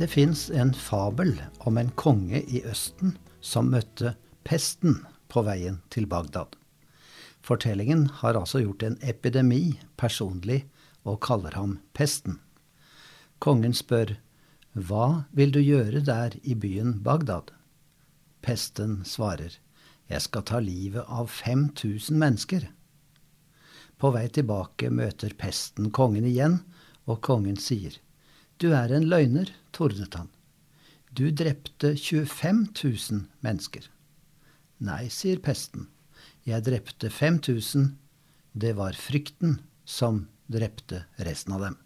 Det fins en fabel om en konge i Østen som møtte pesten på veien til Bagdad. Fortellingen har altså gjort en epidemi personlig og kaller ham pesten. Kongen spør hva vil du gjøre der i byen Bagdad? Pesten svarer jeg skal ta livet av 5000 mennesker. På vei tilbake møter pesten kongen igjen, og kongen sier du er en løgner, tordnet han. Du drepte 25 000 mennesker. Nei, sier pesten. Jeg drepte 5000. Det var frykten som drepte resten av dem.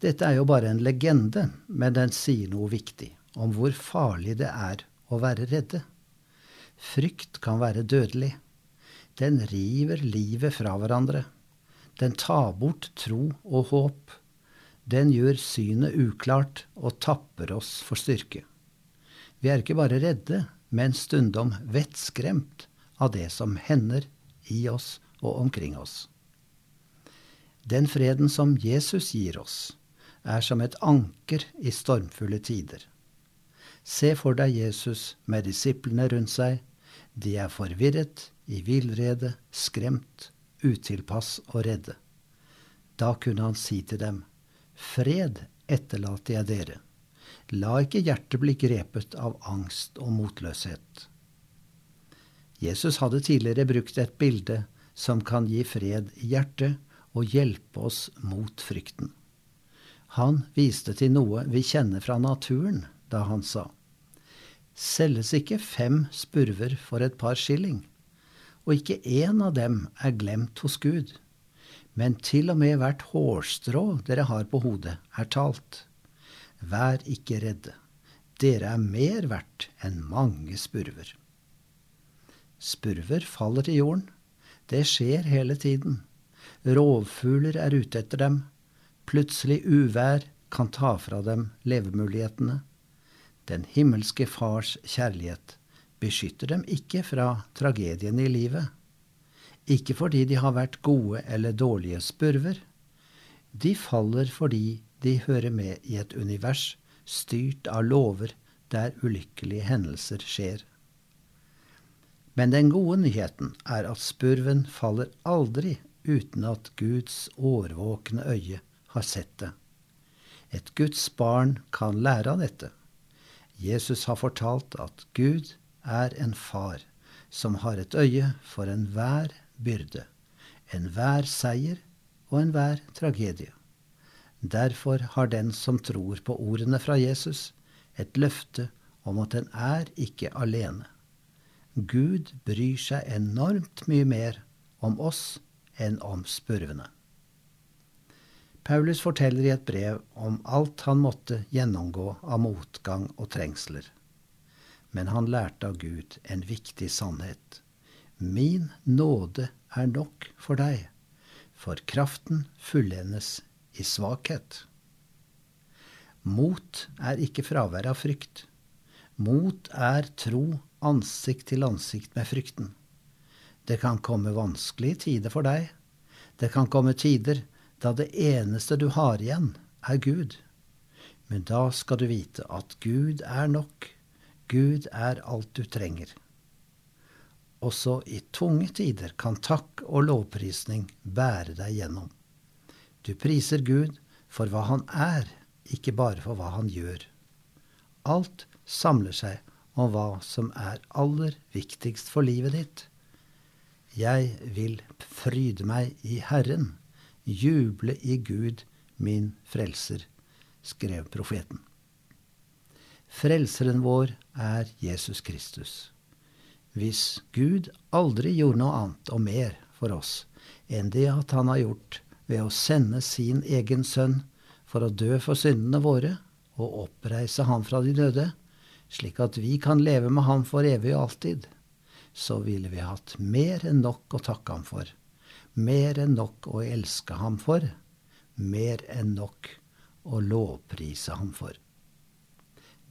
Dette er jo bare en legende, men den sier noe viktig om hvor farlig det er å være redde. Frykt kan være dødelig. Den river livet fra hverandre. Den tar bort tro og håp den gjør synet uklart og tapper oss for styrke. Vi er ikke bare redde, men stundom vettskremt av det som hender i oss og omkring oss. Den freden som Jesus gir oss, er som et anker i stormfulle tider. Se for deg Jesus med disiplene rundt seg. De er forvirret, i villrede, skremt, utilpass og redde. Da kunne han si til dem, Fred etterlater jeg dere. La ikke hjertet bli grepet av angst og motløshet. Jesus hadde tidligere brukt et bilde som kan gi fred i hjertet og hjelpe oss mot frykten. Han viste til noe vi kjenner fra naturen, da han sa Selges ikke fem spurver for et par skilling, og ikke én av dem er glemt hos Gud men til og med hvert hårstrå dere har på hodet, er talt. Vær ikke redde, dere er mer verdt enn mange spurver. Spurver faller til jorden. Det skjer hele tiden. Rovfugler er ute etter dem. Plutselig uvær kan ta fra dem levemulighetene. Den himmelske Fars kjærlighet beskytter dem ikke fra tragediene i livet ikke fordi de har vært gode eller dårlige spurver. De faller fordi de hører med i et univers styrt av lover der ulykkelige hendelser skjer. Men den gode nyheten er at spurven faller aldri uten at Guds årvåkne øye har sett det. Et Guds barn kan lære av dette. Jesus har fortalt at Gud er en far som har et øye for enhver byrde, enhver seier og enhver tragedie. Derfor har den som tror på ordene fra Jesus, et løfte om at den er ikke alene. Gud bryr seg enormt mye mer om oss enn om spurvene. Paulus forteller i et brev om alt han måtte gjennomgå av motgang og trengsler. Men han lærte av Gud en viktig sannhet. Min nåde er nok for deg, for kraften fullendes i svakhet. Mot er ikke fravær av frykt. Mot er tro ansikt til ansikt med frykten. Det kan komme vanskelige tider for deg. Det kan komme tider da det eneste du har igjen, er Gud. Men da skal du vite at Gud er nok. Gud er alt du trenger. Også i tunge tider kan takk og lovprisning bære deg gjennom. Du priser Gud for hva han er, ikke bare for hva han gjør. Alt samler seg om hva som er aller viktigst for livet ditt. Jeg vil fryde meg i Herren, juble i Gud, min frelser, skrev profeten. Frelseren vår er Jesus Kristus. Hvis Gud aldri gjorde noe annet og mer for oss enn det at han har gjort ved å sende sin egen sønn for å dø for syndene våre og oppreise ham fra de døde, slik at vi kan leve med ham for evig og alltid, så ville vi hatt mer enn nok å takke ham for, mer enn nok å elske ham for, mer enn nok å lovprise ham for.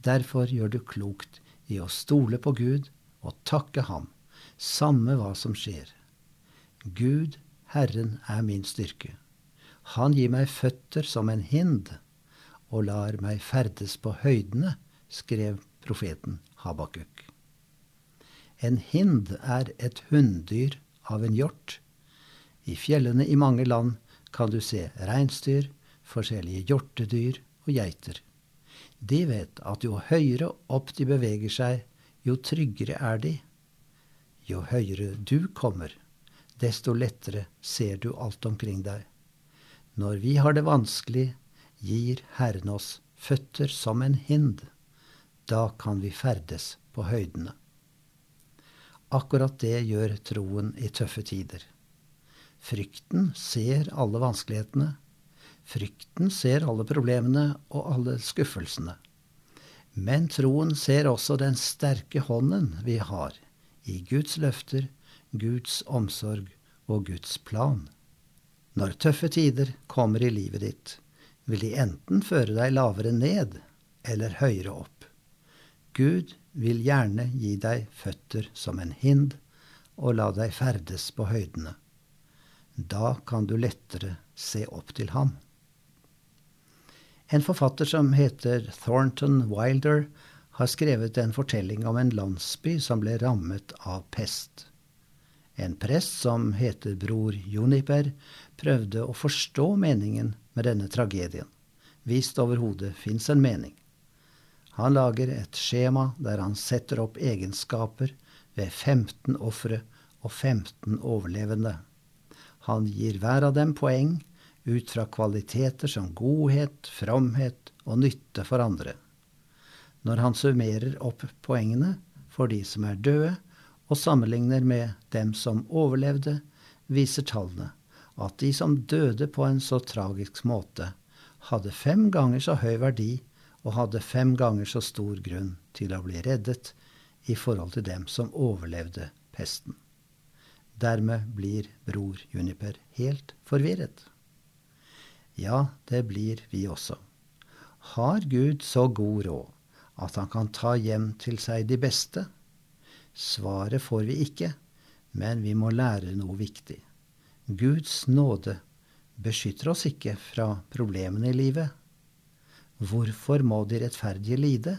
Derfor gjør du klokt i å stole på Gud og takke ham, samme hva som skjer. Gud, Herren, er min styrke. Han gir meg føtter som en hind, og lar meg ferdes på høydene, skrev profeten Habakuk. En hind er et hunndyr av en hjort. I fjellene i mange land kan du se reinsdyr, forskjellige hjortedyr og geiter. De vet at jo høyere opp de beveger seg, jo tryggere er de. Jo høyere du kommer, desto lettere ser du alt omkring deg. Når vi har det vanskelig, gir Herren oss føtter som en hind. Da kan vi ferdes på høydene. Akkurat det gjør troen i tøffe tider. Frykten ser alle vanskelighetene. Frykten ser alle problemene og alle skuffelsene. Men troen ser også den sterke hånden vi har i Guds løfter, Guds omsorg og Guds plan. Når tøffe tider kommer i livet ditt, vil de enten føre deg lavere ned eller høyere opp. Gud vil gjerne gi deg føtter som en hind og la deg ferdes på høydene. Da kan du lettere se opp til ham. En forfatter som heter Thornton Wilder, har skrevet en fortelling om en landsby som ble rammet av pest. En prest som heter bror Juniper, prøvde å forstå meningen med denne tragedien. Visst overhodet fins en mening. Han lager et skjema der han setter opp egenskaper ved 15 ofre og 15 overlevende. Han gir hver av dem poeng ut fra kvaliteter som godhet, fromhet og nytte for andre. Når han summerer opp poengene for de som er døde, og sammenligner med dem som overlevde, viser tallene at de som døde på en så tragisk måte, hadde fem ganger så høy verdi og hadde fem ganger så stor grunn til å bli reddet i forhold til dem som overlevde pesten. Dermed blir bror Juniper helt forvirret. Ja, det blir vi også. Har Gud så god råd at han kan ta hjem til seg de beste? Svaret får vi ikke, men vi må lære noe viktig. Guds nåde beskytter oss ikke fra problemene i livet. Hvorfor må de rettferdige lide?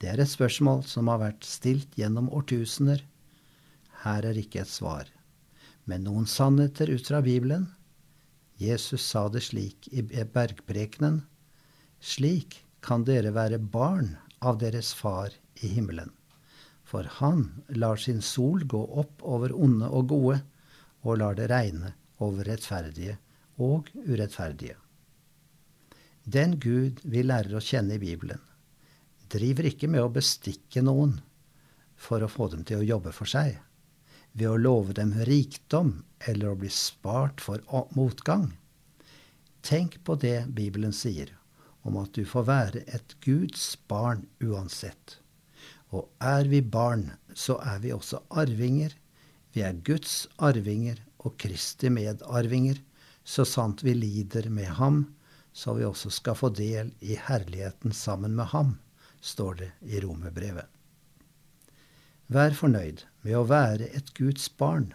Det er et spørsmål som har vært stilt gjennom årtusener. Her er ikke et svar, men noen sannheter ut fra Bibelen. Jesus sa det slik i bergprekenen. Slik kan dere være barn av deres far i himmelen. For han lar sin sol gå opp over onde og gode, og lar det regne over rettferdige og urettferdige. Den Gud vi lærer å kjenne i Bibelen, driver ikke med å bestikke noen for å få dem til å jobbe for seg, ved å love dem rikdom eller å bli spart for motgang. Tenk på det Bibelen sier om at du får være et Guds barn uansett. Og er vi barn, så er vi også arvinger vi er Guds arvinger og Kristi medarvinger, så sant vi lider med ham, så vi også skal få del i herligheten sammen med ham, står det i romerbrevet. Vær fornøyd med å være et Guds barn.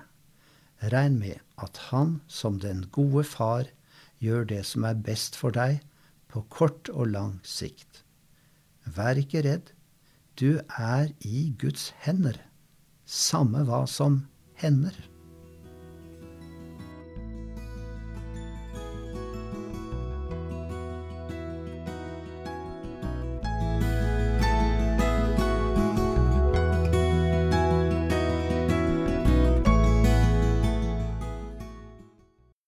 Regn med at Han som den gode far gjør det som er best for deg, på kort og lang sikt. Vær ikke redd. Du er i Guds hender, samme hva som hender.